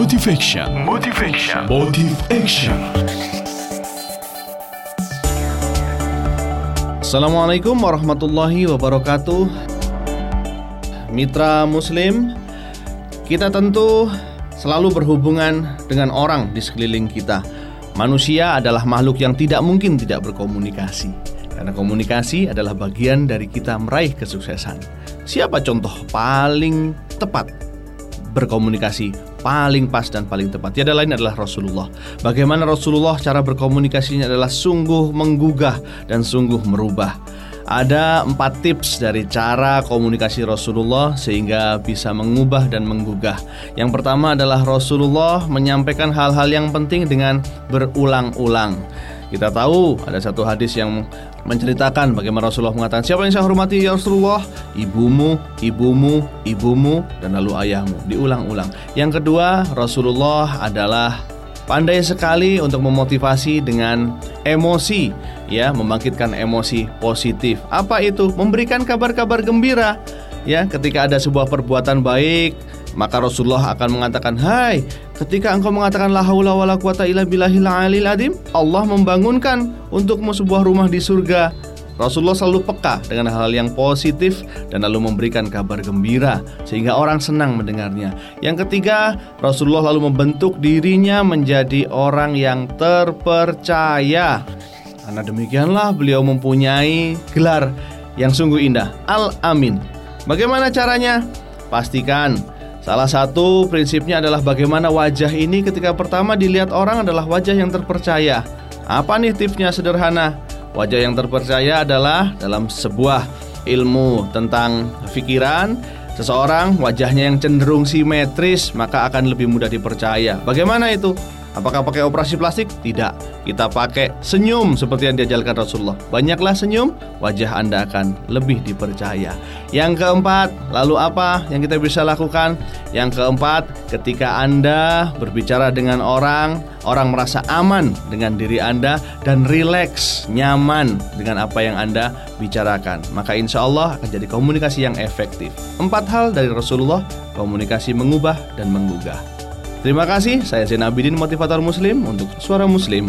Motivation. Motivation. Motive Action. Assalamualaikum warahmatullahi wabarakatuh Mitra Muslim Kita tentu selalu berhubungan dengan orang di sekeliling kita Manusia adalah makhluk yang tidak mungkin tidak berkomunikasi Karena komunikasi adalah bagian dari kita meraih kesuksesan Siapa contoh paling tepat berkomunikasi paling pas dan paling tepat. Tiada lain adalah Rasulullah. Bagaimana Rasulullah cara berkomunikasinya adalah sungguh menggugah dan sungguh merubah. Ada empat tips dari cara komunikasi Rasulullah sehingga bisa mengubah dan menggugah. Yang pertama adalah Rasulullah menyampaikan hal-hal yang penting dengan berulang-ulang. Kita tahu ada satu hadis yang menceritakan bagaimana Rasulullah mengatakan siapa yang saya hormati ya Rasulullah ibumu, ibumu, ibumu dan lalu ayahmu diulang-ulang. Yang kedua Rasulullah adalah pandai sekali untuk memotivasi dengan emosi ya membangkitkan emosi positif. Apa itu? Memberikan kabar-kabar gembira ya ketika ada sebuah perbuatan baik maka Rasulullah akan mengatakan, "Hai, ketika engkau mengatakan la haula wala quwata illa billahil alil adim, Allah membangunkan untukmu sebuah rumah di surga." Rasulullah selalu peka dengan hal-hal yang positif dan lalu memberikan kabar gembira sehingga orang senang mendengarnya. Yang ketiga, Rasulullah lalu membentuk dirinya menjadi orang yang terpercaya. Karena demikianlah beliau mempunyai gelar yang sungguh indah, Al-Amin. Bagaimana caranya? Pastikan Salah satu prinsipnya adalah bagaimana wajah ini ketika pertama dilihat orang adalah wajah yang terpercaya. Apa nih tipsnya sederhana? Wajah yang terpercaya adalah dalam sebuah ilmu tentang pikiran seseorang wajahnya yang cenderung simetris maka akan lebih mudah dipercaya. Bagaimana itu? Apakah pakai operasi plastik? Tidak. Kita pakai senyum seperti yang diajarkan Rasulullah. Banyaklah senyum, wajah Anda akan lebih dipercaya. Yang keempat, lalu apa yang kita bisa lakukan? Yang keempat, ketika Anda berbicara dengan orang, orang merasa aman dengan diri Anda dan rileks, nyaman dengan apa yang Anda bicarakan. Maka insya Allah akan jadi komunikasi yang efektif. Empat hal dari Rasulullah, komunikasi mengubah dan menggugah. Terima kasih, saya Zain Abidin, motivator muslim untuk Suara Muslim.